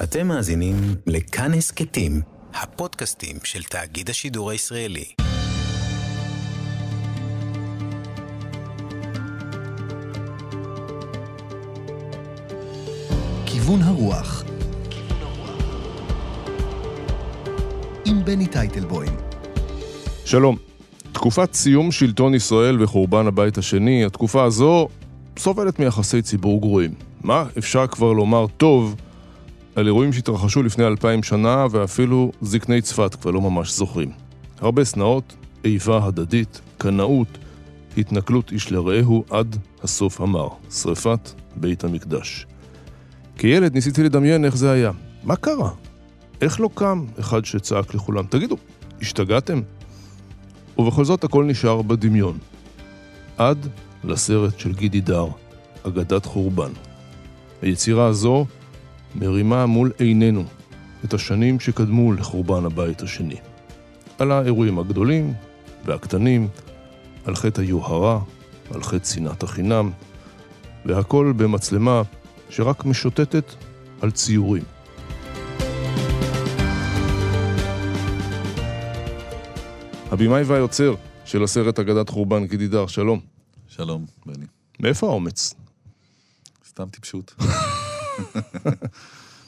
אתם מאזינים לכאן הסכתים, הפודקאסטים של תאגיד השידור הישראלי. כיוון הרוח עם בני טייטלבוים שלום. תקופת סיום שלטון ישראל וחורבן הבית השני, התקופה הזו סובלת מיחסי ציבור גרועים. מה אפשר כבר לומר טוב על אירועים שהתרחשו לפני אלפיים שנה ואפילו זקני צפת כבר לא ממש זוכרים. הרבה שנאות, איבה הדדית, קנאות, התנכלות איש לרעהו עד הסוף המר, שרפת בית המקדש. כילד ניסיתי לדמיין איך זה היה. מה קרה? איך לא קם אחד שצעק לכולם, תגידו, השתגעתם? ובכל זאת הכל נשאר בדמיון. עד לסרט של גידי דר, אגדת חורבן. היצירה הזו מרימה מול עינינו את השנים שקדמו לחורבן הבית השני. על האירועים הגדולים והקטנים, על חטא היוהרה, על חטא שנאת החינם, והכל במצלמה שרק משוטטת על ציורים. הבמאי והיוצר של הסרט אגדת חורבן, גידי דר, שלום. שלום, בני. מאיפה האומץ? סתם טיפשות.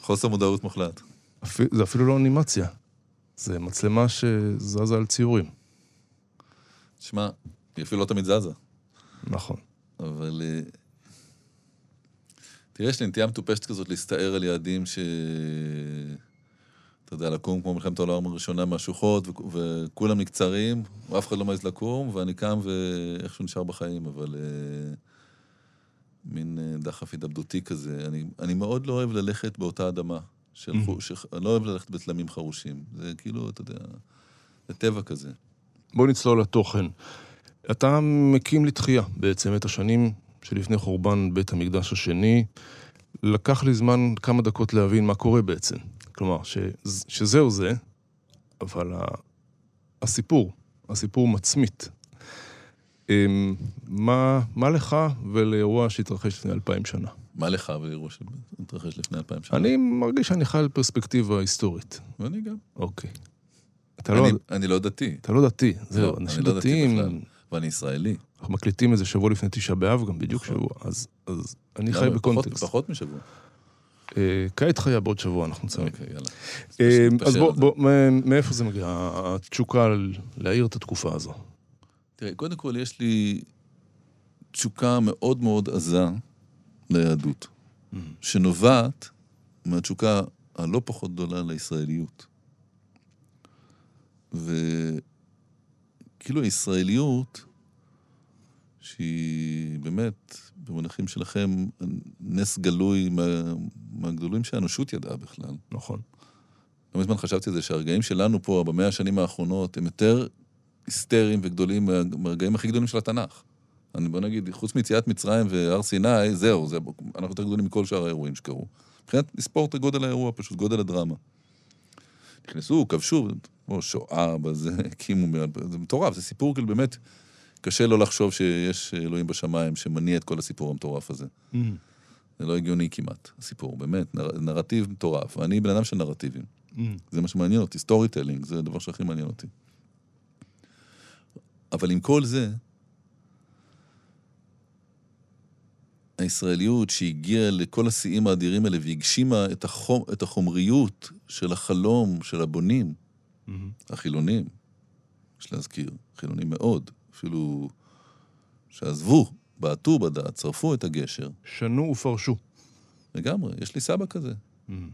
חוסר מודעות מוחלט. זה אפילו לא אנימציה. זה מצלמה שזזה על ציורים. תשמע, היא אפילו לא תמיד זזה. נכון. אבל... אה, תראה, יש לי נטייה מטופשת כזאת להסתער על יעדים ש... אתה יודע, לקום כמו מלחמת העולם הראשונה מהשוחות, ו- וכולם נקצרים, ואף אחד לא מעז לקום, ואני קם ואיכשהו נשאר בחיים, אבל uh, מין uh, דחף התאבדותי כזה. אני, אני מאוד לא אוהב ללכת באותה אדמה. של Mhm. חוש, אני לא אוהב ללכת בתלמים חרושים. זה כאילו, אתה יודע, זה טבע כזה. בוא נצלול לתוכן. אתה מקים לתחייה בעצם את השנים שלפני חורבן בית המקדש השני. לקח לי זמן כמה דקות להבין מה קורה בעצם. כלומר, ש... שזהו זה, אבל ה... הסיפור, הסיפור מצמית. אמ, מה, מה לך ולאירוע שהתרחש לפני אלפיים שנה? מה לך ולאירוע שהתרחש לפני אלפיים שנה? אני מרגיש שאני חי על פרספקטיבה היסטורית. ואני גם. אוקיי. אתה לא, אני, אני לא דתי. אתה לא דתי, זהו, לא, אנשים לא דתי דתיים, בכלל. ואני ישראלי. אנחנו מקליטים את זה שבוע לפני תשעה באב, גם בדיוק נכון. שבוע, אז, אז אני חי? בקונטקסט. פחות, משבוע. אה, כעת חיה בעוד שבוע, אנחנו נציין. אוקיי, יאללה. אה, אז בוא, מאיפה זה מגיע, התשוקה ל- להאיר את התקופה הזו? תראה, קודם כל יש לי תשוקה מאוד מאוד עזה ליהדות, שנובעת מהתשוקה הלא פחות גדולה לישראליות. וכאילו הישראליות, שהיא באמת, במונחים שלכם, נס גלוי מה, מהגדולים שהאנושות ידעה בכלל. נכון. לא מזמן חשבתי על זה, שהרגעים שלנו פה, במאה השנים האחרונות, הם יותר היסטריים וגדולים מה- מהרגעים הכי גדולים של התנ"ך. אני בוא נגיד, חוץ מיציאת מצרים והר סיני, זהו, זה, אנחנו יותר גדולים מכל שאר האירועים שקרו. מבחינת לספור את גודל האירוע, פשוט גודל הדרמה. נכנסו, כבשו, כמו שואה, בזה, הקימו, זה מטורף, זה סיפור כאילו באמת, קשה לא לחשוב שיש אלוהים בשמיים שמניע את כל הסיפור המטורף הזה. זה לא הגיוני כמעט, הסיפור, באמת, נר, נרטיב מטורף. ואני בן אדם של נרטיבים. זה מה שמעניין אותי, storytelling, זה הדבר שהכי מעניין אותי. אבל עם כל זה, הישראליות שהגיעה לכל השיאים האדירים האלה והגשימה את, החום, את החומריות של החלום של הבונים, החילונים, יש להזכיר, חילונים מאוד, אפילו שעזבו, בעטו בדעת, שרפו את הגשר, שנו ופרשו. לגמרי, יש לי סבא כזה,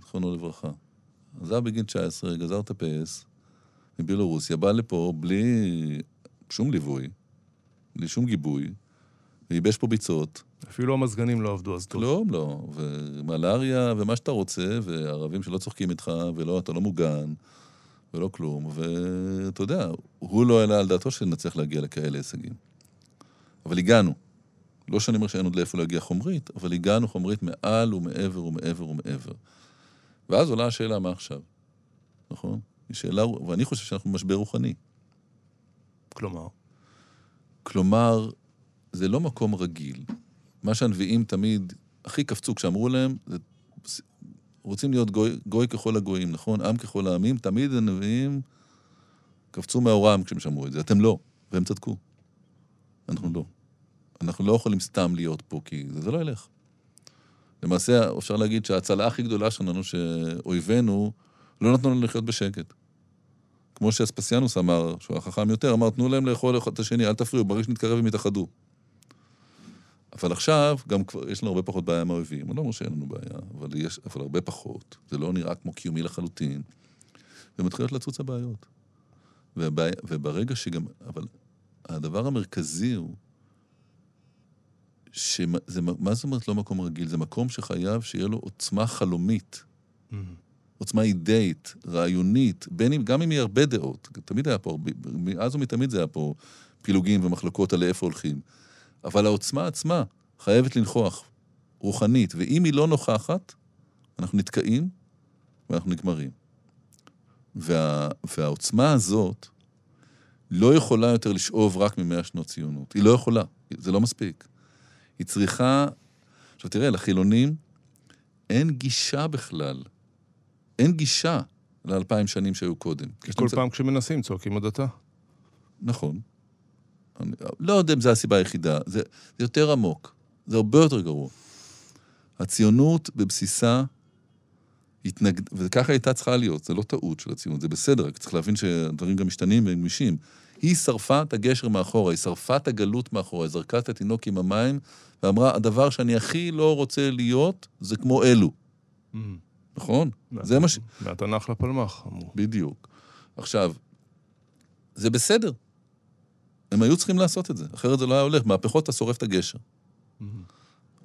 זכרונו לברכה. עזב בגיל 19, גזר את הפס מבלורוסיה, בא לפה בלי שום ליווי, בלי שום גיבוי, וייבש פה ביצות. אפילו המזגנים לא עבדו אז טוב. כלום לא, ומלאריה ומה שאתה רוצה, וערבים שלא צוחקים איתך, ולא, אתה לא מוגן, ולא כלום, ואתה יודע, הוא לא העלה על דעתו שנצליח להגיע לכאלה הישגים. אבל הגענו. לא שאני אומר שאין עוד לאיפה להגיע חומרית, אבל הגענו חומרית מעל ומעבר ומעבר ומעבר. ואז עולה השאלה, מה עכשיו? נכון? היא שאלה, ואני חושב שאנחנו במשבר רוחני. כלומר, כלומר, זה לא מקום רגיל. מה שהנביאים תמיד הכי קפצו כשאמרו להם, זה רוצים להיות גוי, גוי ככל הגויים, נכון? עם ככל העמים, תמיד הנביאים קפצו מהאורם כשהם שמעו את זה. אתם לא, והם צדקו. אנחנו לא. אנחנו לא יכולים סתם להיות פה, כי זה, זה לא ילך. למעשה, אפשר להגיד שההצלה הכי גדולה שלנו, שאויבינו לא נתנו לנו לחיות בשקט. כמו שאספסיאנוס אמר, שהוא החכם יותר, אמר, תנו להם לאכול אחד את השני, אל תפריעו, ברגע שנתקרב הם יתאחדו. אבל עכשיו, גם כבר, יש לנו הרבה פחות בעיה עם האויבים. אני לא אומר שאין לנו בעיה, אבל יש, אבל הרבה פחות. זה לא נראה כמו קיומי לחלוטין. ומתחילות לצוץ הבעיות. ובעיה, וברגע שגם, אבל הדבר המרכזי הוא, שזה, מה זאת אומרת לא מקום רגיל? זה מקום שחייב שיהיה לו עוצמה חלומית. עוצמה אידאית, רעיונית, בין אם, גם אם היא הרבה דעות. תמיד היה פה, מאז ומתמיד זה היה פה פילוגים ומחלוקות על לאיפה הולכים. אבל העוצמה עצמה חייבת לנכוח, רוחנית, ואם היא לא נוכחת, אנחנו נתקעים ואנחנו נגמרים. וה, והעוצמה הזאת לא יכולה יותר לשאוב רק ממאה שנות ציונות. היא לא יכולה, זה לא מספיק. היא צריכה... עכשיו תראה, לחילונים אין גישה בכלל. אין גישה לאלפיים שנים שהיו קודם. כי כל פעם כשמנסים צועקים הדתה. נכון. אני לא יודע אם זו הסיבה היחידה, זה, זה יותר עמוק, זה הרבה יותר גרוע. הציונות בבסיסה התנגד... וככה הייתה צריכה להיות, זה לא טעות של הציונות, זה בסדר, רק צריך להבין שהדברים גם משתנים והם גמישים. היא שרפה את הגשר מאחורה, היא שרפה את הגלות מאחורה, היא זרקה את התינוק עם המים, ואמרה, הדבר שאני הכי לא רוצה להיות, זה כמו אלו. Mm. נכון? זה מה ש... מהתנ"ך לפלמ"ח, אמרו. בדיוק. עכשיו, זה בסדר. הם היו צריכים לעשות את זה, אחרת זה לא היה הולך. מהפכות אתה שורף את הגשר. Mm-hmm.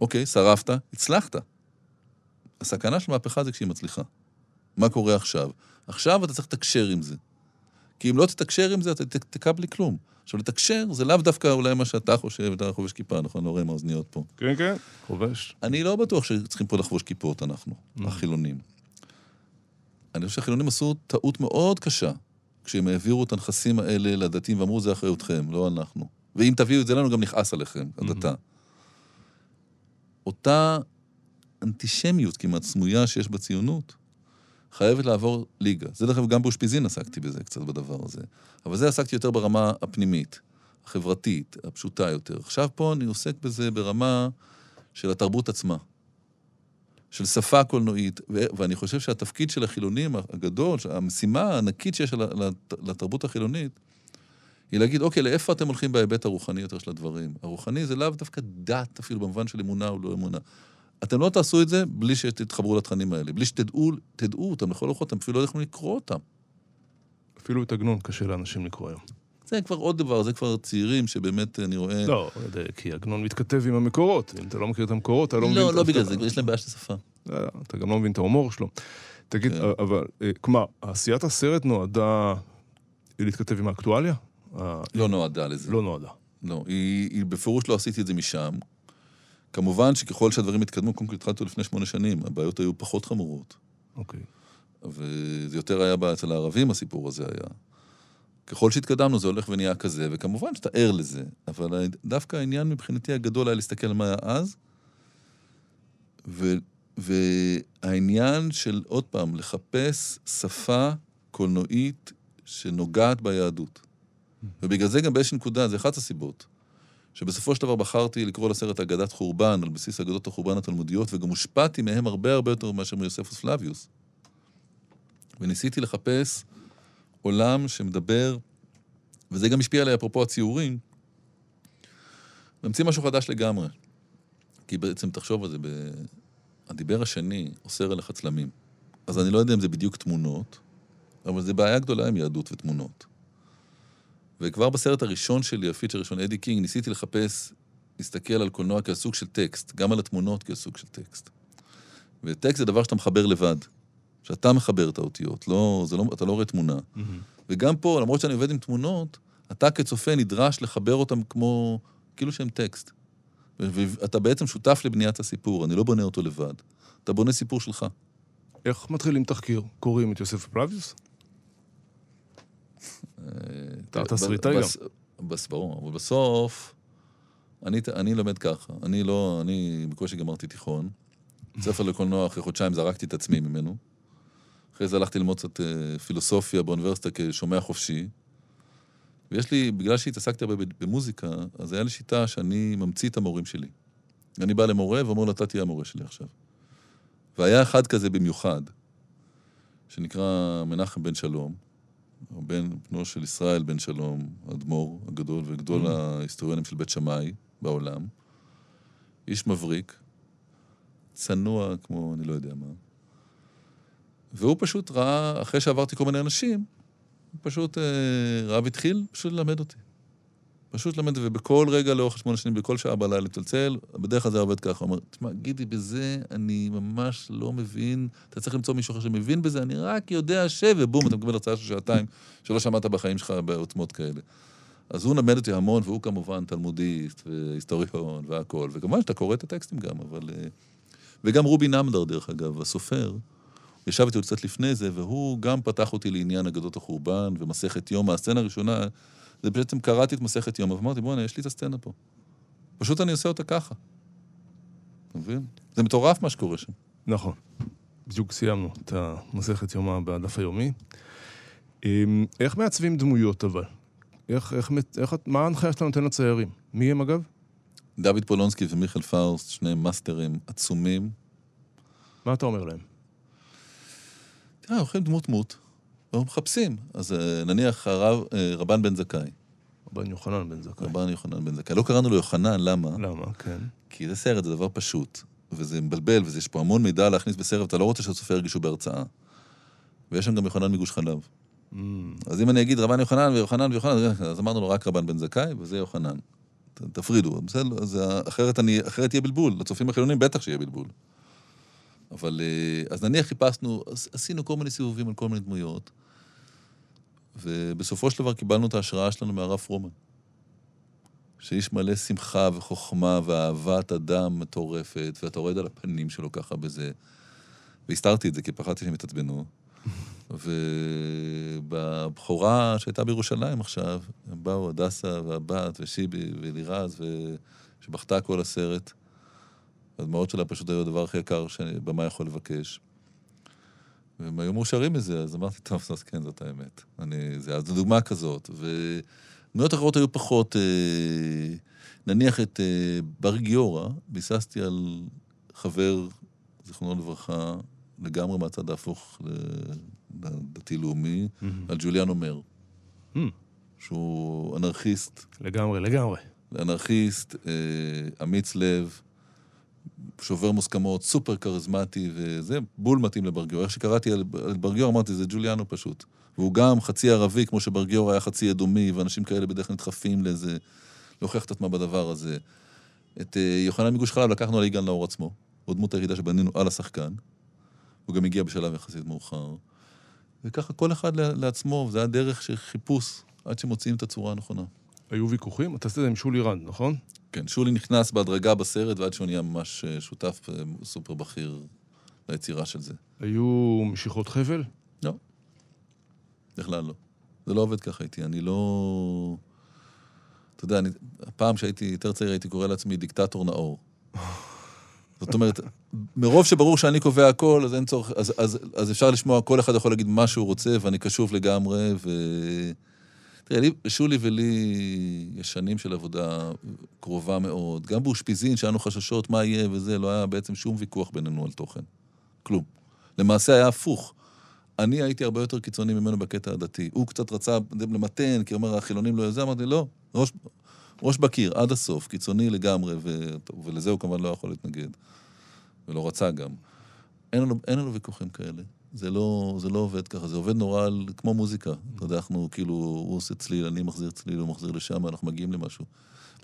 אוקיי, שרפת, הצלחת. הסכנה של מהפכה זה כשהיא מצליחה. מה קורה עכשיו? עכשיו אתה צריך לתקשר עם זה. כי אם לא תתקשר עם זה, אתה תתקע בלי כלום. עכשיו, לתקשר זה לאו דווקא אולי מה שאתה חושב, אתה חובש כיפה, נכון? לא רואה עם האוזניות פה. כן, כן, חובש. אני לא בטוח שצריכים פה לחבוש כיפות, אנחנו, mm. החילונים. אני חושב שהחילונים עשו טעות מאוד קשה, כשהם העבירו את הנכסים האלה לדתיים ואמרו, זה אחריותכם, לא אנחנו. ואם תביאו את זה לנו, גם נכעס עליכם, הדתה. אותה אנטישמיות כמעט סמויה שיש בציונות, חייבת לעבור ליגה. זה דרך אגב, גם באושפיזין עסקתי בזה קצת בדבר הזה. אבל זה עסקתי יותר ברמה הפנימית, החברתית, הפשוטה יותר. עכשיו פה אני עוסק בזה ברמה של התרבות עצמה. של שפה קולנועית, ואני חושב שהתפקיד של החילונים הגדול, המשימה הענקית שיש לתרבות החילונית, היא להגיד, אוקיי, לאיפה אתם הולכים בהיבט הרוחני יותר של הדברים? הרוחני זה לאו דווקא דת, אפילו במובן של אמונה או לא אמונה. אתם לא תעשו את זה בלי שתתחברו לתכנים האלה, בלי שתדעו תדעו אותם לכל אוחות, אתם אפילו לא יכולים לקרוא אותם. אפילו את עגנון קשה לאנשים לקרוא היום. זה כבר עוד דבר, זה כבר צעירים שבאמת אני רואה... לא, כי עגנון מתכתב עם המקורות. אם אתה לא מכיר את המקורות, אתה לא מבין... לא, לא בגלל זה, יש להם בעיה של שפה. לא, אתה גם לא מבין את ההומור שלו. תגיד, כן. אבל, אה, כלומר, עשיית הסרט נועדה להתכתב עם האקטואליה? לא נועדה לזה. לא נועדה. לא, היא, היא בפירוש לא עשיתי את זה משם. כמובן שככל שהדברים התקדמו, קודם כל התחלתי לפני שמונה שנים, הבעיות היו פחות חמורות. אוקיי. וזה יותר היה אצל הערבים, הסיפור הזה היה. ככל שהתקדמנו זה הולך ונהיה כזה, וכמובן שאתה ער לזה, אבל דווקא העניין מבחינתי הגדול היה להסתכל על מה היה אז, ו, והעניין של, עוד פעם, לחפש שפה קולנועית שנוגעת ביהדות. ובגלל זה גם באיזושהי נקודה, זה אחת הסיבות, שבסופו של דבר בחרתי לקרוא לסרט אגדת חורבן, על בסיס אגדות החורבן התלמודיות, וגם הושפעתי מהם הרבה הרבה יותר מאשר מיוספוס פלביוס. וניסיתי לחפש עולם שמדבר, וזה גם השפיע עליי אפרופו הציורים, ממציא משהו חדש לגמרי. כי בעצם, תחשוב על זה, ב... הדיבר השני אוסר עליך צלמים. אז אני לא יודע אם זה בדיוק תמונות, אבל זה בעיה גדולה עם יהדות ותמונות. וכבר בסרט הראשון שלי, ה feature הראשון, אדי קינג, ניסיתי לחפש, להסתכל על קולנוע כסוג של טקסט, גם על התמונות כסוג של טקסט. וטקסט זה דבר שאתה מחבר לבד. שאתה מחבר את האותיות, לא, לא, אתה לא רואה תמונה. Mm-hmm. וגם פה, למרות שאני עובד עם תמונות, אתה כצופה נדרש לחבר אותם כמו, כאילו שהם טקסט. ואתה בעצם שותף לבניית הסיפור, אני לא בונה אותו לבד. אתה בונה סיפור שלך. איך מתחילים תחקיר? קוראים את יוסף פלביוס? אתה תסריטאי גם. ברור, אבל בסוף, אני, אני לומד ככה. אני לא, אני בקושי גמרתי תיכון. ספר לקולנוע, אחרי חודשיים זרקתי את עצמי ממנו. אחרי זה הלכתי ללמוד קצת אה, פילוסופיה באוניברסיטה כשומע חופשי. ויש לי, בגלל שהתעסקתי הרבה במוזיקה, אז היה לי שיטה שאני ממציא את המורים שלי. אני בא למורה ואומר לו, אתה תהיה המורה שלי עכשיו. והיה אחד כזה במיוחד, שנקרא מנחם בן שלום, בן, בנו של ישראל בן שלום, האדמו"ר הגדול וגדול ההיסטוריונים של בית שמאי בעולם. איש מבריק, צנוע כמו אני לא יודע מה. והוא פשוט ראה, אחרי שעברתי כל מיני אנשים, הוא פשוט אה, ראה והתחיל פשוט ללמד אותי. פשוט ללמד, ובכל רגע לאורך שמונה שנים, בכל שעה בלילה לצלצל, בדרך כלל זה עובד ככה. הוא אומר, תשמע, גידי, בזה אני ממש לא מבין, אתה צריך למצוא מישהו אחר שמבין בזה, אני רק יודע ש... ובום, אתה מקבל הרצאה של שעתיים שלא שמעת בחיים שלך בעוצמות כאלה. אז הוא למד אותי המון, והוא כמובן תלמודיסט והיסטוריון והכול, וכמובן שאתה קורא את הטקסטים גם, אבל... אה, וגם רובי נמדר, דרך אגב, הסופר, ישב איתי קצת לפני זה, והוא גם פתח אותי לעניין אגדות החורבן ומסכת יום. הסצנה הראשונה, זה בעצם קראתי את מסכת יום, ואמרתי, בוא'נה, יש לי את הסצנה פה. פשוט אני עושה אותה ככה. אתה מבין? זה מטורף מה שקורה שם. נכון. בדיוק סיימנו את המסכת יומא בדף היומי. אמ, איך מעצבים דמויות אבל? איך, איך, איך, מה ההנחיה שאתה נותן לציירים? מי הם אגב? דוד פולונסקי ומיכאל פאוסט, שניהם מאסטרים עצומים. מה אתה אומר להם? תראה, הולכים דמות דמות, ומחפשים. אז אה, נניח הרב, אה, רבן בן זכאי. רבן יוחנן בן זכאי. רבן יוחנן בן זכאי. לא קראנו לו יוחנן, למה? למה? כן. כי זה סרט, זה דבר פשוט, וזה מבלבל, ויש פה המון מידע להכניס בסרט, אתה לא רוצה שהצופים ירגישו בהרצאה. ויש שם גם יוחנן מגוש חלב. Mm. אז אם אני אגיד רבן יוחנן ויוחנן ויוחנן, אז אמרנו לו רק רבן בן זכאי, וזה יוחנן. תפרידו, בסדר, אז אחרת, אני, אחרת יהיה בלבול. לצופים החילונים בטח שיהיה בלבול. אבל אה, אז נניח חיפשנו, עשינו כל מיני סיבובים על כל מיני דמויות, ובסופו של דבר קיבלנו את ההשראה שלנו מהרב פרומן. שאיש מלא שמחה וחוכמה ואהבת אדם מטורפת, ואתה רואה את על הפנים שלו ככה בזה. והסתרתי את זה, כי פחדתי שהם יתעצבנו. ובבכורה שהייתה בירושלים עכשיו, הם באו הדסה והבת ושיבי ולירז, שבכתה כל הסרט. הדמעות שלה פשוט היו הדבר הכי יקר שבמה יכול לבקש. והם היו מאושרים מזה, אז אמרתי, טוב, אז כן, זאת האמת. אני, זה, אז זו דוגמה כזאת. ודמויות אחרות היו פחות, אה, נניח את אה, בר גיורא, ביססתי על חבר, זיכרונו לברכה, לגמרי מהצד ההפוך לדתי-לאומי, mm-hmm. על ג'וליאן אומר, mm-hmm. שהוא אנרכיסט. לגמרי, לגמרי. אנרכיסט, אה, אמיץ לב, שובר מוסכמות, סופר כריזמטי, וזה בול מתאים לברגיור. איך שקראתי על, על ברגיור, אמרתי, זה ג'וליאנו פשוט. והוא גם חצי ערבי, כמו שברגיור היה חצי אדומי, ואנשים כאלה בדרך כלל נדחפים לאיזה... להוכיח את עצמם בדבר הזה. את uh, יוחנן מגוש חלב לקחנו על יגאל נאור עצמו, הוא דמות היחידה שבנינו על השחקן. הוא גם הגיע בשלב יחסית מאוחר. וככה כל אחד לעצמו, וזה היה דרך של חיפוש עד שמוצאים את הצורה הנכונה. היו ויכוחים? אתה עשית את זה עם שולי רנד, נכון? כן, שולי נכנס בהדרגה בסרט, ועד שהוא נהיה ממש אה, שותף אה, סופר בכיר ליצירה של זה. היו משיכות חבל? לא. בכלל לא. זה לא עובד ככה איתי, אני לא... אתה יודע, אני... הפעם שהייתי יותר צעיר הייתי קורא לעצמי דיקטטור נאור. זאת אומרת, מרוב שברור שאני קובע הכל, אז אין צורך, אז, אז, אז אפשר לשמוע, כל אחד יכול להגיד מה שהוא רוצה, ואני קשוב לגמרי, ו... תראה, לי, שולי ולי יש שנים של עבודה קרובה מאוד. גם באושפיזין, שהיה לנו חששות מה יהיה וזה, לא היה בעצם שום ויכוח בינינו על תוכן. כלום. למעשה היה הפוך. אני הייתי הרבה יותר קיצוני ממנו בקטע הדתי. הוא קצת רצה למתן, כי הוא אומר, החילונים לא יזה, אמרתי, לא, ראש, ראש בקיר, עד הסוף, קיצוני לגמרי, ו... ולזה הוא כמובן לא יכול להתנגד. ולא רצה גם. אין לנו, אין לנו ויכוחים כאלה. זה לא, זה לא עובד ככה, זה עובד נורא על, כמו מוזיקה. אתה יודע, אנחנו כאילו, הוא עושה צליל, אני מחזיר צליל, הוא מחזיר לשם, אנחנו מגיעים למשהו.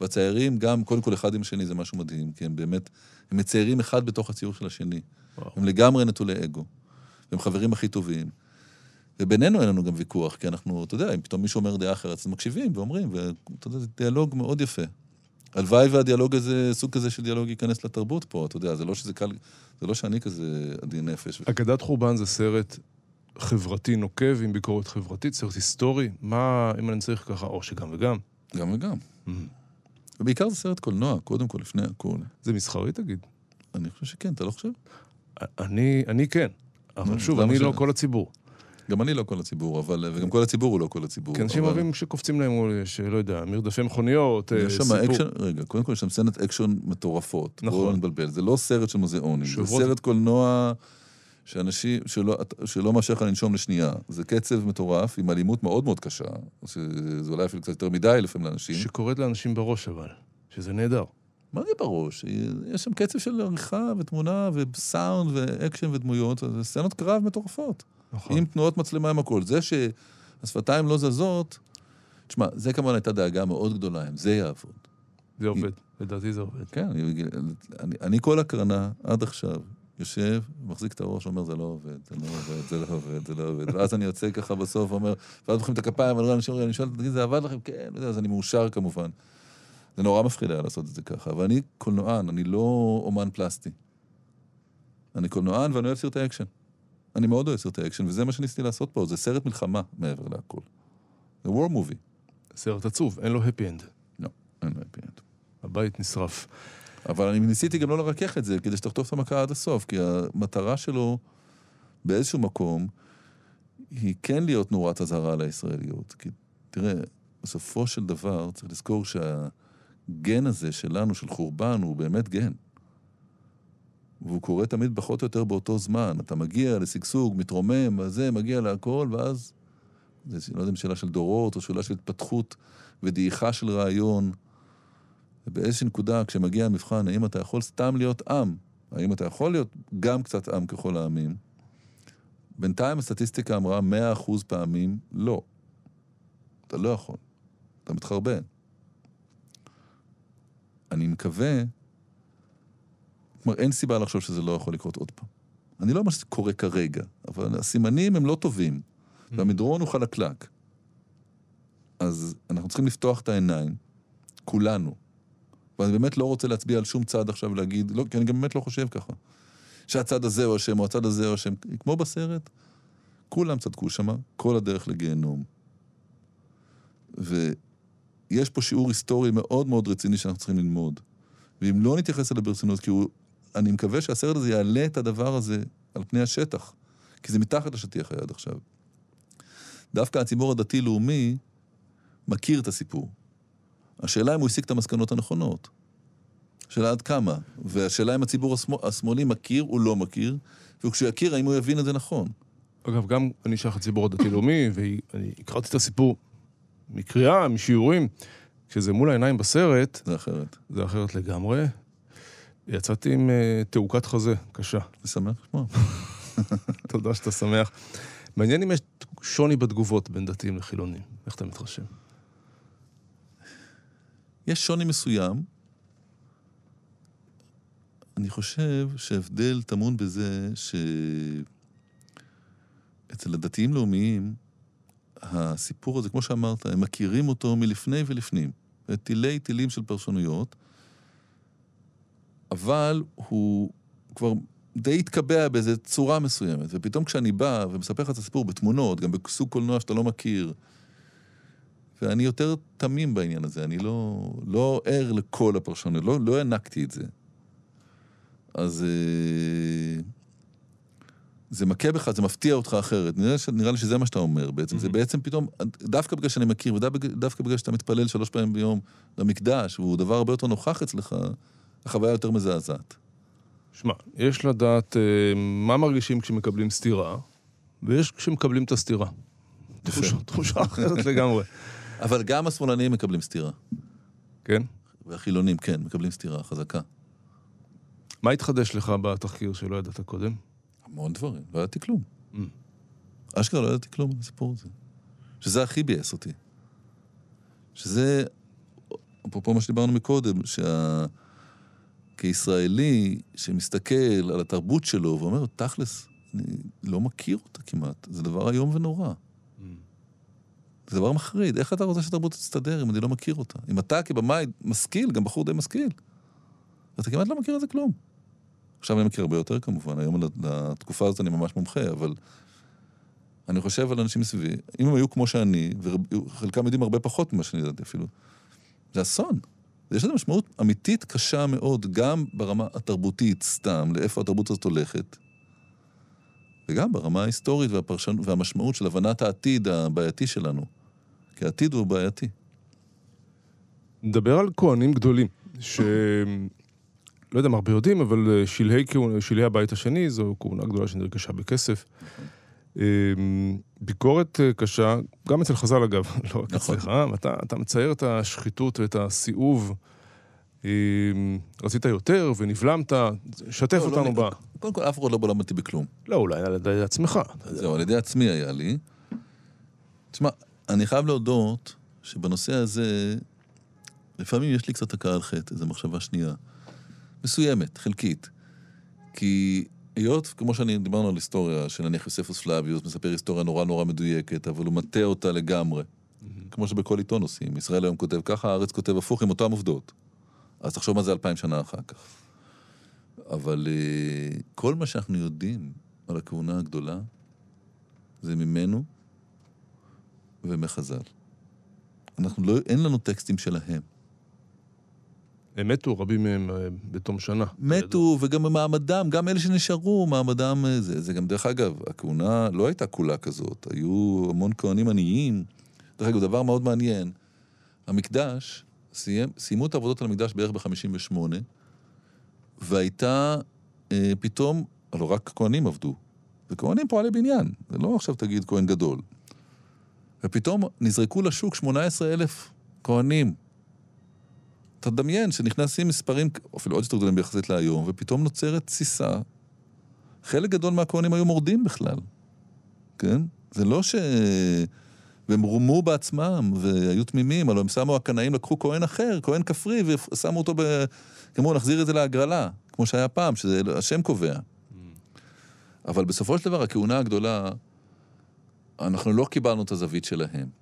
והציירים גם, קודם כל אחד עם השני זה משהו מדהים, כי הם באמת, הם מציירים אחד בתוך הציור של השני. וואו. הם לגמרי נטולי אגו. הם חברים הכי טובים. ובינינו אין לנו גם ויכוח, כי אנחנו, אתה יודע, אם פתאום מישהו אומר דעה אחרת, אז מקשיבים ואומרים, ואתה יודע, זה דיאלוג מאוד יפה. הלוואי והדיאלוג הזה, סוג כזה של דיאלוג ייכנס לתרבות פה, אתה יודע, זה לא שזה קל, זה לא שאני כזה עדין נפש. אגדת חורבן זה סרט חברתי נוקב עם ביקורת חברתית, סרט היסטורי, מה, אם אני צריך ככה, או שגם וגם. גם וגם. Mm-hmm. ובעיקר זה סרט קולנוע, קודם כל, לפני הכול. זה מסחרי, תגיד? אני חושב שכן, אתה לא חושב? אני, אני כן, אבל שוב, אני ש- לא כל הציבור. גם אני לא כל הציבור, אבל... וגם כל הציבור הוא לא כל הציבור. כי אנשים אוהבים שקופצים להם, שלא יודע, מרדפי מכוניות, אה, יש שם סיפור. אקשן, רגע, קודם כל יש שם סצנת אקשן מטורפות. נכון. בואו לא נתבלבל, זה לא סרט של מוזיאונים, זה סרט קולנוע שאנשים, שלא, שלא מאפשר לך לנשום לשנייה. זה קצב מטורף, עם אלימות מאוד מאוד קשה, שזה אולי אפילו קצת יותר מדי לפעמים לאנשים. שקורית לאנשים בראש אבל, שזה נהדר. מה זה בראש? יש שם קצב של עריכה ותמונה וסאונד ואקשן ודמויות, זה סצנות קרב מטורפות. נכון. עם תנועות מצלמה עם הכל. זה שהשפתיים לא זזות, תשמע, זה כמובן הייתה דאגה מאוד גדולה, אם זה יעבוד. זה עובד, לדעתי זה עובד. כן, אני, אני, אני כל הקרנה, עד עכשיו, יושב, מחזיק את הראש, אומר, זה לא עובד, זה לא עובד, זה לא עובד, זה לא עובד. ואז אני יוצא ככה בסוף, אומר, ואז מוחאים את הכפיים, אני אנשים, אני שואל, תגיד, זה עבד לכם? כן, אז אני מאושר כמובן. זה נורא מפחיד היה לעשות את זה ככה, אבל אני קולנוען, אני לא אומן פלסטי. אני קולנוען ואני אוהב סרטי אקשן. אני מאוד אוהב סרטי אקשן, וזה מה שניסיתי לעשות פה, זה סרט מלחמה מעבר להכל. זה war movie. סרט עצוב, אין לו happy end. לא, אין לו happy end. הבית נשרף. אבל אני ניסיתי גם לא לרכך את זה, כדי שתחטוף את המכה עד הסוף, כי המטרה שלו באיזשהו מקום היא כן להיות נורת אזהרה לישראליות. כי תראה, בסופו של דבר צריך לזכור שהגן הזה שלנו, של חורבן, הוא באמת גן. והוא קורה תמיד פחות או יותר באותו זמן. אתה מגיע לשגשוג, מתרומם, וזה, מגיע להכל, ואז, זה לא יודע אם שאלה של דורות, או שאלה של התפתחות ודעיכה של רעיון. ובאיזושהי נקודה, כשמגיע המבחן, האם אתה יכול סתם להיות עם? האם אתה יכול להיות גם קצת עם ככל העמים? בינתיים הסטטיסטיקה אמרה 100% פעמים לא. אתה לא יכול. אתה מתחרבן. אני מקווה, כלומר, אין סיבה לחשוב שזה לא יכול לקרות עוד פעם. אני לא אומר שזה קורה כרגע, אבל הסימנים הם לא טובים, והמדרון הוא חלקלק. אז אנחנו צריכים לפתוח את העיניים, כולנו. ואני באמת לא רוצה להצביע על שום צד עכשיו ולהגיד, לא, כי אני גם באמת לא חושב ככה. שהצד הזה הוא אשם, או הצד הזה הוא אשם. כמו בסרט, כולם צדקו שמה, כל הדרך לגיהנום. ויש פה שיעור היסטורי מאוד מאוד רציני שאנחנו צריכים ללמוד. ואם לא נתייחס אליו ברצינות, כי הוא... אני מקווה שהסרט הזה יעלה את הדבר הזה על פני השטח, כי זה מתחת לשטיח היה עד עכשיו. דווקא הציבור הדתי-לאומי מכיר את הסיפור. השאלה אם הוא הסיק את המסקנות הנכונות. השאלה עד כמה. והשאלה אם הציבור השמאל, השמאלי מכיר או לא מכיר, וכשהוא יכיר, האם הוא יבין את זה נכון. אגב, גם אני שייך לציבור הדתי-לאומי, ואני הכרתי את הסיפור מקריאה, משיעורים. כשזה מול העיניים בסרט, זה אחרת. זה אחרת לגמרי. יצאתי עם uh, תעוקת חזה קשה. אני שמח לשמוע. תודה שאתה שמח. מעניין אם יש שוני בתגובות בין דתיים לחילונים. איך אתה מתרשם? יש שוני מסוים. אני חושב שההבדל טמון בזה שאצל הדתיים לאומיים, הסיפור הזה, כמו שאמרת, הם מכירים אותו מלפני ולפנים. תילי תילים של פרשנויות, אבל הוא כבר די התקבע באיזו צורה מסוימת. ופתאום כשאני בא ומספר לך את הסיפור בתמונות, גם בסוג קולנוע שאתה לא מכיר, ואני יותר תמים בעניין הזה, אני לא, לא ער לכל הפרשנות, לא, לא הענקתי את זה. אז אה, זה מכה בך, זה מפתיע אותך אחרת. נראה, ש- נראה לי שזה מה שאתה אומר בעצם. זה בעצם פתאום, דווקא בגלל שאני מכיר, ודווקא בגלל שאתה מתפלל שלוש פעמים ביום למקדש, והוא דבר הרבה יותר נוכח אצלך, החוויה יותר מזעזעת. שמע, יש לדעת uh, מה מרגישים כשמקבלים סטירה, ויש כשמקבלים את הסטירה. תחושה, תחושה אחרת לגמרי. אבל גם השמאלנים מקבלים סטירה. כן? והחילונים, כן, מקבלים סטירה חזקה. מה התחדש לך בתחקיר שלא ידעת קודם? המון דברים, לא ידעתי כלום. Mm. אשכרה לא ידעתי כלום על הסיפור הזה. שזה הכי ביאס אותי. שזה, אפרופו מה שדיברנו מקודם, שה... כישראלי שמסתכל על התרבות שלו ואומר, תכלס, אני לא מכיר אותה כמעט, זה דבר איום ונורא. זה דבר מחריד, איך אתה רוצה שהתרבות תסתדר אם אני לא מכיר אותה? אם אתה כבמאי משכיל, גם בחור די משכיל, אתה כמעט לא מכיר את זה כלום. עכשיו אני מכיר הרבה יותר כמובן, היום לתקופה הזאת אני ממש מומחה, אבל אני חושב על אנשים מסביבי, אם הם היו כמו שאני, וחלקם יודעים הרבה פחות ממה שאני ידעתי אפילו, זה אסון. יש לזה משמעות אמיתית קשה מאוד, גם ברמה התרבותית, סתם, לאיפה התרבות הזאת הולכת, וגם ברמה ההיסטורית והפרשנ... והמשמעות של הבנת העתיד הבעייתי שלנו. כי העתיד הוא בעייתי. נדבר על כהנים גדולים, ש... לא יודע אם הרבה יודעים, אבל אה, שלהי, כהונה- שלהי הבית השני זו כהונה גדולה שנרכשה בכסף. אה, ביקורת אה, קשה, גם אצל חז"ל אגב, לא רק נכון. אצלך? אתה, אתה מצייר את השחיתות ואת הסיאוב. אה, רצית יותר ונבלמת, שתף לא, לא, אותנו אני- ב... קודם כל, אף אחד לא בלם אותי בכלום. לא, אולי על ידי עצמך. זהו, על ידי עצמי היה לי. תשמע, אני חייב להודות שבנושא הזה, לפעמים יש לי קצת הכאה על חטא, איזו מחשבה שנייה. מסוימת, חלקית. כי היות, כמו שאני דיברנו על היסטוריה, שנניח יוספוס פלאביוס מספר היסטוריה נורא נורא מדויקת, אבל הוא מטה אותה לגמרי. כמו שבכל עיתון עושים. ישראל היום כותב ככה, הארץ כותב הפוך עם אותן עובדות. אז תחשוב מה זה אלפיים שנה אחר כך. אבל אה, כל מה שאנחנו יודעים על הכהונה הגדולה, זה ממנו ומחז"ל. אנחנו לא, אין לנו טקסטים שלהם. הם מתו, רבים מהם אה, בתום שנה. מתו, וגם במעמדם, גם אלה שנשארו, מעמדם אה, זה. זה גם, דרך אגב, הכהונה לא הייתה כולה כזאת. היו המון כהנים עניים. דרך אגב, דבר מאוד מעניין, המקדש, סיים, סיימו את העבודות על המקדש בערך ב-58, והייתה אה, פתאום, הלוא רק כהנים עבדו. וכהנים פועלי בניין, זה לא עכשיו תגיד כהן גדול. ופתאום נזרקו לשוק 18 אלף כהנים. אתה תדמיין שנכנסים מספרים אפילו עוד יותר גדולים ביחסית להיום, ופתאום נוצרת תסיסה. חלק גדול מהכהנים היו מורדים בכלל, כן? זה לא ש... והם רומו בעצמם, והיו תמימים, הלוא הם שמו, הקנאים לקחו כהן אחר, כהן כפרי, ושמו אותו ב... כמו נחזיר את זה להגרלה, כמו שהיה פעם, שזה השם קובע. אבל בסופו של דבר, הכהונה הגדולה, אנחנו לא קיבלנו את הזווית שלהם.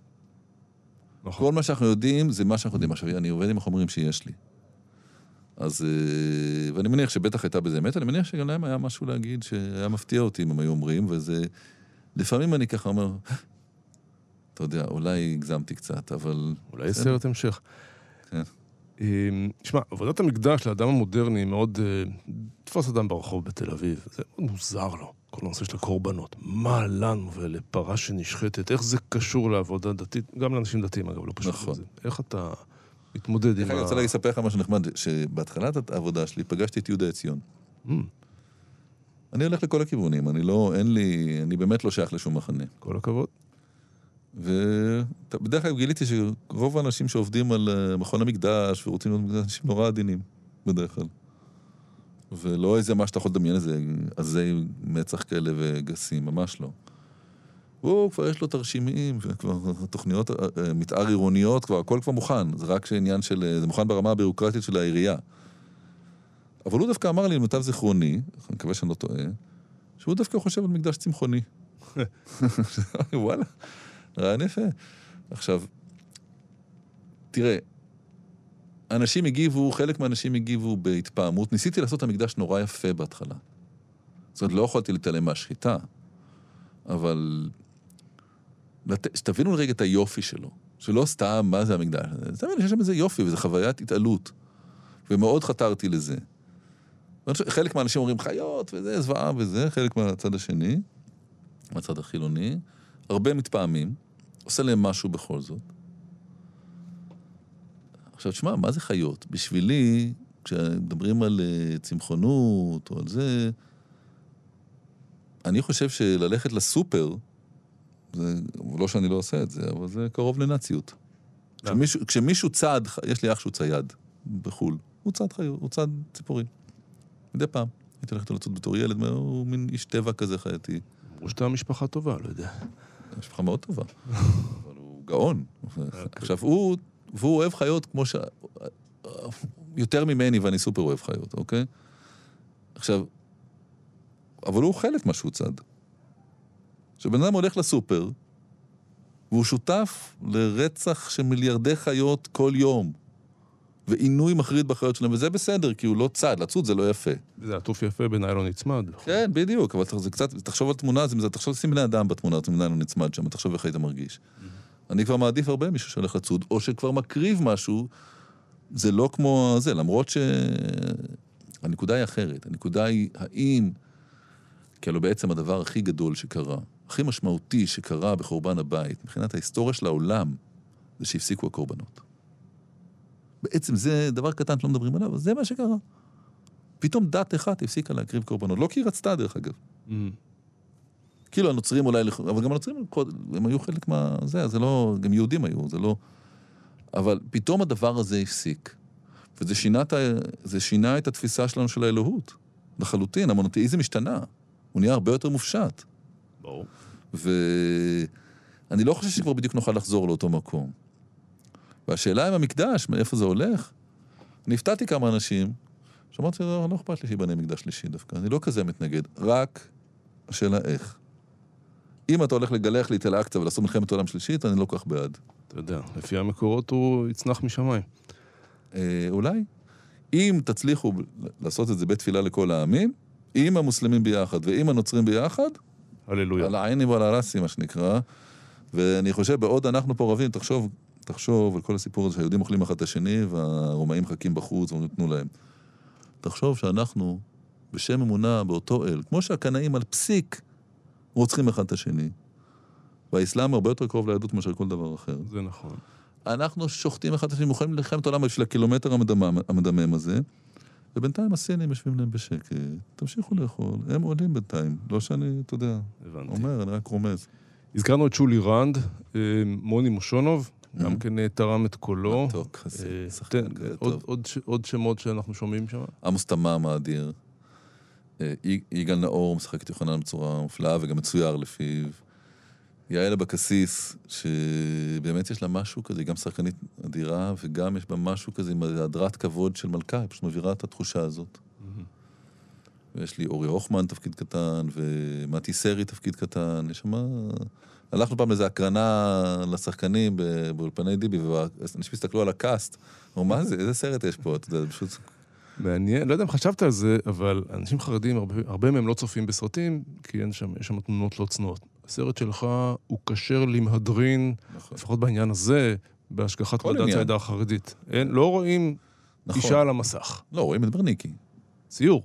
נכון. כל מה שאנחנו יודעים זה מה שאנחנו יודעים. עכשיו, אני עובד עם החומרים שיש לי. אז, אה, ואני מניח שבטח הייתה בזה אמת, אני מניח שגם להם היה משהו להגיד שהיה מפתיע אותי אם הם היו אומרים, וזה... לפעמים אני ככה אומר, אתה יודע, אולי הגזמתי קצת, אבל... אולי. סרט המשך. כן. אה, תשמע, עבודת המקדש לאדם המודרני מאוד... אה, תפוס אדם ברחוב בתל אביב, זה מאוד מוזר לו, כל הנושא של הקורבנות. מה לנו ולפרה שנשחטת, איך זה קשור לעבודה דתית? גם לאנשים דתיים, אגב, לא פשוט. נכון. זה. איך אתה מתמודד עם אגב, אני רוצה לספר לך משהו נחמד, שבהתחלת העבודה שלי פגשתי את יהודה עציון. Mm, אני הולך לכל הכיוונים, אני לא, אין לי, אני באמת לא שייך לשום מחנה. כל הכבוד. ובדרך כלל גיליתי שרוב האנשים שעובדים על אה, מכון המקדש ורוצים להיות אנשים נורא עדינים, בדרך כלל. ולא איזה מה שאתה יכול לדמיין, איזה עזי מצח כאלה וגסים, ממש לא. הוא כבר יש לו תרשימים, וכבר תוכניות אה, מתאר עירוניות, כבר הכל כבר מוכן, זה רק עניין של, אה, זה מוכן ברמה הבירוקרטית של העירייה. אבל הוא דווקא אמר לי, למיטב זיכרוני, אני מקווה שאני לא טועה, שהוא דווקא חושב על מקדש צמחוני. וואלה, רעיון יפה. עכשיו, תראה, אנשים הגיבו, חלק מהאנשים הגיבו בהתפעמות. ניסיתי לעשות את המקדש נורא יפה בהתחלה. זאת אומרת, לא יכולתי להתעלם מהשחיטה, אבל... לת... שתבינו רגע את היופי שלו. שלא סתם, מה זה המקדש? תבין שיש שם איזה יופי, וזו חוויית התעלות. ומאוד חתרתי לזה. חלק מהאנשים אומרים חיות וזה, זוועה וזה, חלק מהצד השני, מהצד החילוני. הרבה מתפעמים, עושה להם משהו בכל זאת. עכשיו, תשמע, מה זה חיות? בשבילי, כשמדברים על אה, צמחונות או על זה, אני חושב שללכת לסופר, זה, לא שאני לא עושה את זה, אבל זה קרוב לנאציות. כשמישהו, כשמישהו צד, יש לי אח שהוא צייד בחו"ל, הוא צד חיות, הוא צד ציפורים. מדי פעם. הייתי הולך איתו לצוד בתור ילד, הוא מין איש טבע כזה חייתי. אמרו שאתה משפחה טובה, לא יודע. משפחה מאוד טובה. אבל הוא גאון. עכשיו, הוא, והוא אוהב חיות כמו ש... יותר ממני, ואני סופר אוהב חיות, אוקיי? עכשיו, אבל הוא חלק מה שהוא צד. כשבן אדם הולך לסופר, והוא שותף לרצח של מיליארדי חיות כל יום, ועינוי מחריד בחיות שלהם, וזה בסדר, כי הוא לא צד, לצוד זה לא יפה. זה עטוף יפה בניילון נצמד. כן, בדיוק, אבל זה קצת, תחשוב על תמונה, זה, תחשוב, שים בני אדם בתמונה, תמונה לא נצמד שם, תחשוב איך היית מרגיש. אני כבר מעדיף הרבה מישהו שהולך לצוד, או שכבר מקריב משהו, זה לא כמו זה, למרות ש... הנקודה היא אחרת. הנקודה היא, האם... כי הלוא בעצם הדבר הכי גדול שקרה, הכי משמעותי שקרה בחורבן הבית, מבחינת ההיסטוריה של העולם, זה שהפסיקו הקורבנות. בעצם זה דבר קטן שלא מדברים עליו, אבל זה מה שקרה. פתאום דת אחת הפסיקה להקריב קורבנות. לא כי היא רצתה, דרך אגב. כאילו הנוצרים אולי, אבל גם הנוצרים, הם היו חלק מה... זה, זה לא... גם יהודים היו, זה לא... אבל פתאום הדבר הזה הפסיק. וזה שינה, את ה- זה שינה את התפיסה שלנו של האלוהות. לחלוטין, המונותאיזם השתנה. הוא נהיה הרבה יותר מופשט. ברור. ואני לא חושב שכבר בדיוק נוכל לחזור לאותו מקום. והשאלה עם המקדש, מאיפה זה הולך? אני הפתעתי כמה אנשים, שאמרתי, לא, לא אכפת לי שיבנה מקדש שלישי דווקא, אני לא כזה מתנגד, רק השאלה איך. אם אתה הולך לגלח לי את אל-אקצא ולעשות מלחמת עולם שלישית, אני לא כל כך בעד. אתה יודע, לפי המקורות הוא יצנח משמיים. אה, אולי. אם תצליחו לעשות את זה בתפילה לכל העמים, עם המוסלמים ביחד ועם הנוצרים ביחד, הללויה. על העיני ועל הרסי, מה שנקרא. ואני חושב, בעוד אנחנו פה רבים, תחשוב, תחשוב על כל הסיפור הזה שהיהודים אוכלים אחד את השני והרומאים מחכים בחוץ ואומרים תנו להם. תחשוב שאנחנו, בשם אמונה באותו אל, כמו שהקנאים על פסיק רוצחים אחד את השני. והאסלאם הרבה יותר קרוב ליהדות מאשר כל דבר אחר. זה נכון. אנחנו שוחטים אחד את השני, מוכנים למלחמת עולם בשביל הקילומטר המדמם, המדמם הזה, ובינתיים הסינים יושבים להם בשקט, תמשיכו לאכול, הם עולים בינתיים, לא שאני, אתה יודע, הבנתי. אומר, אני רק רומז. הזכרנו את שולי רנד, אה, מוני מושונוב, גם כן אה, תרם את קולו. מתוק, הזה, אה, שחקן תן, כזה עוד- טוב. עוד שמות שאנחנו שומעים שם? עמוס תמם האדיר, יגאל נאור משחק את יוחנן בצורה מופלאה וגם מצויר לפיו. יעל אבקסיס, שבאמת יש לה משהו כזה, היא גם שחקנית אדירה, וגם יש בה משהו כזה עם הדרת כבוד של מלכה, היא פשוט מבהירה את התחושה הזאת. ויש לי אורי הוכמן תפקיד קטן, ומתי סרי תפקיד קטן, יש שם... הלכנו פעם לאיזו הקרנה לשחקנים באולפני דיבי, ואנשים הסתכלו על הקאסט, אמרו, מה זה, איזה סרט יש פה? אתה יודע, פשוט... מעניין, לא יודע אם חשבת על זה, אבל אנשים חרדים, הרבה, הרבה מהם לא צופים בסרטים, כי אין שם, יש שם תמונות לא צנועות. הסרט שלך הוא כשר למהדרין, נכון. לפחות בעניין הזה, בהשגחת ועדת עניין. העדה החרדית. אין, לא רואים נכון. אישה על המסך. לא, רואים את ברניקי. ציור.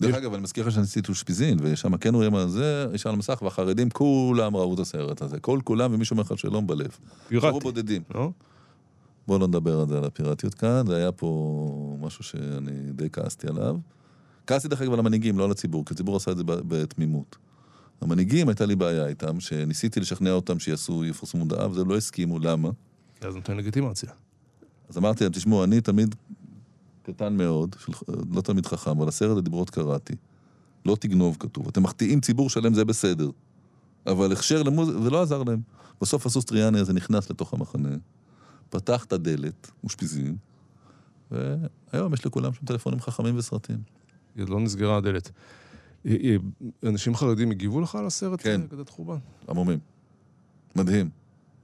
דרך יש- אגב, אני מזכיר לך שעשיתי אושפיזין, ושם כן רואים על זה, אישה על המסך, והחרדים כולם ראו את הסרט הזה. כל כולם, ומישהו אומר לך שלום בלב. פיראטי, בודדים. לא? בואו לא נדבר על זה, על הפיראטיות כאן, זה היה פה משהו שאני די כעסתי עליו. כעסתי דרך אגב על המנהיגים, לא על הציבור, כי הציבור עשה את זה בתמימות. המנהיגים, הייתה לי בעיה איתם, שניסיתי לשכנע אותם שיעשו, יפרסמו מודעה, וזה לא הסכימו, למה? אז נותן לגיטימציה. אז אמרתי להם, תשמעו, אני תלמיד קטן מאוד, של, לא תלמיד חכם, אבל הסרט הדיברות קראתי. לא תגנוב כתוב. אתם מחטיאים ציבור שלם, זה בסדר. אבל הכשר למוזיקה, זה לא עזר להם. בסוף הסוס טריאני הזה נכנס לתוך המחנה, פתח את הדלת, אושפיזין, והיום יש לכולם שם טלפונים חכמים וסרטים. לא נסגרה הדלת. אנשים חרדים הגיבו לך על הסרט? כן. כדת חורבן. עמומים. מדהים.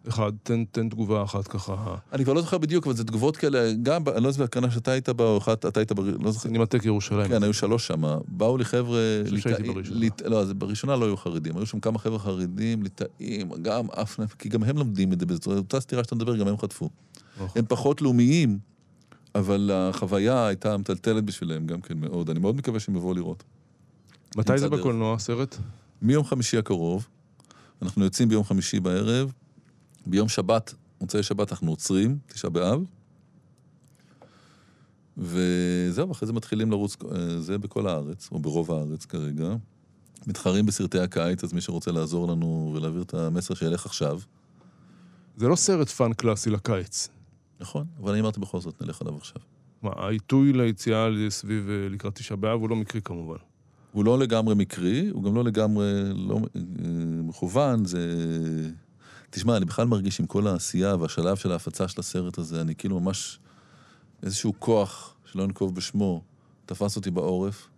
אחד, תן, תן תגובה אחת ככה. אני כבר לא זוכר בדיוק, אבל זה תגובות כאלה, גם, אני לא זוכר, הקרנה שאתה היית בה, או אחת, אתה היית, ב... לא זוכר, סינמטק ירושלים. כן, היו שלוש שמה. באו לי חבר'ה... חושב שהייתי בראשונה. ליט- לא, אז בראשונה לא היו חרדים. היו שם כמה חבר'ה חרדים, ליטאים, גם אף... כי גם הם לומדים את זה, בצורה- אותה סתירה שאתה מדבר, גם הם חטפו. נכון. הם פחות לאומיים, אבל החוויה הייתה מטלטלת בשבילם גם כן מאוד. אני מאוד מקווה שהם יבואו לראות. מתי זה. בקולנוע, הסרט? מיום חמישי הקרוב, אנחנו יוצאים ביום חמישי בערב, ביום שבת, מוצאי שבת אנחנו עוצרים, תשעה באב, וזהו, אחרי זה מתחילים לרוץ, אה, זה בכל הארץ, או ברוב הארץ כרגע. מתחרים בסרטי הקיץ, אז מי שרוצה לעזור לנו ולהעביר את המסר שילך עכשיו. זה לא סרט fun קלאסי לקיץ. נכון, אבל אני אמרתי בכל זאת, נלך עליו עכשיו. מה, העיתוי ליציאה סביב אה, לקראת תשעה באב הוא לא מקרי כמובן. הוא לא לגמרי מקרי, הוא גם לא לגמרי לא אה, מכוון, זה... תשמע, אני בכלל מרגיש עם כל העשייה והשלב של ההפצה של הסרט הזה, אני כאילו ממש איזשהו כוח, שלא ננקוב בשמו, תפס אותי בעורף.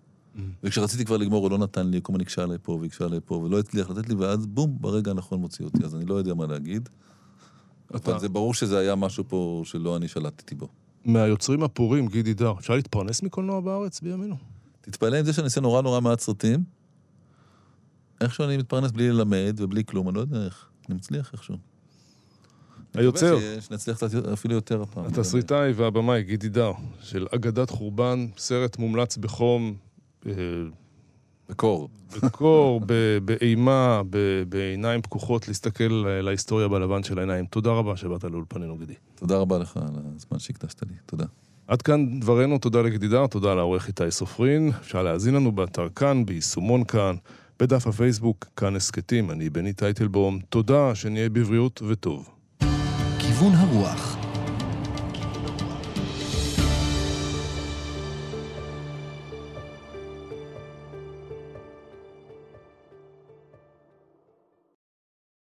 וכשרציתי כבר לגמור, הוא לא נתן לי, כל הזמן הקשה עליי פה והקשה עליי פה, ולא הצליח לתת לי, ואז בום, ברגע הנכון מוציא אותי, אז אני לא יודע מה להגיד. אתה- אבל זה ברור שזה היה משהו פה שלא אני שלטתי בו. מהיוצרים הפורים, גידי דר, אפשר להתפרנס מקולנוע בארץ בימינו? תתפלא עם זה שאני עושה נורא נורא מעט סרטים. איכשהו אני מתפרנס בלי ללמד ובלי כלום, אני לא יודע איך. אני מצליח איכשהו. היוצר, שנצליח קצת אפילו יותר הפעם. התסריטאי והבמאי גידי דר, של אגדת חורבן, סרט מומלץ בחום, אה, בקור. בקור, באימה, בעיניים פקוחות, להסתכל להיסטוריה בלבן של העיניים. תודה רבה שבאת לאולפנינו, גידי. תודה רבה לך על הזמן שהקדשת לי. תודה. עד כאן דברנו, תודה לגידי דר, תודה לעורך איתי סופרין. אפשר להאזין לנו באתר כאן, ביישומון כאן, בדף הפייסבוק, כאן הסכתים, אני בני טייטלבום. תודה, שנהיה בבריאות וטוב. כיוון הרוח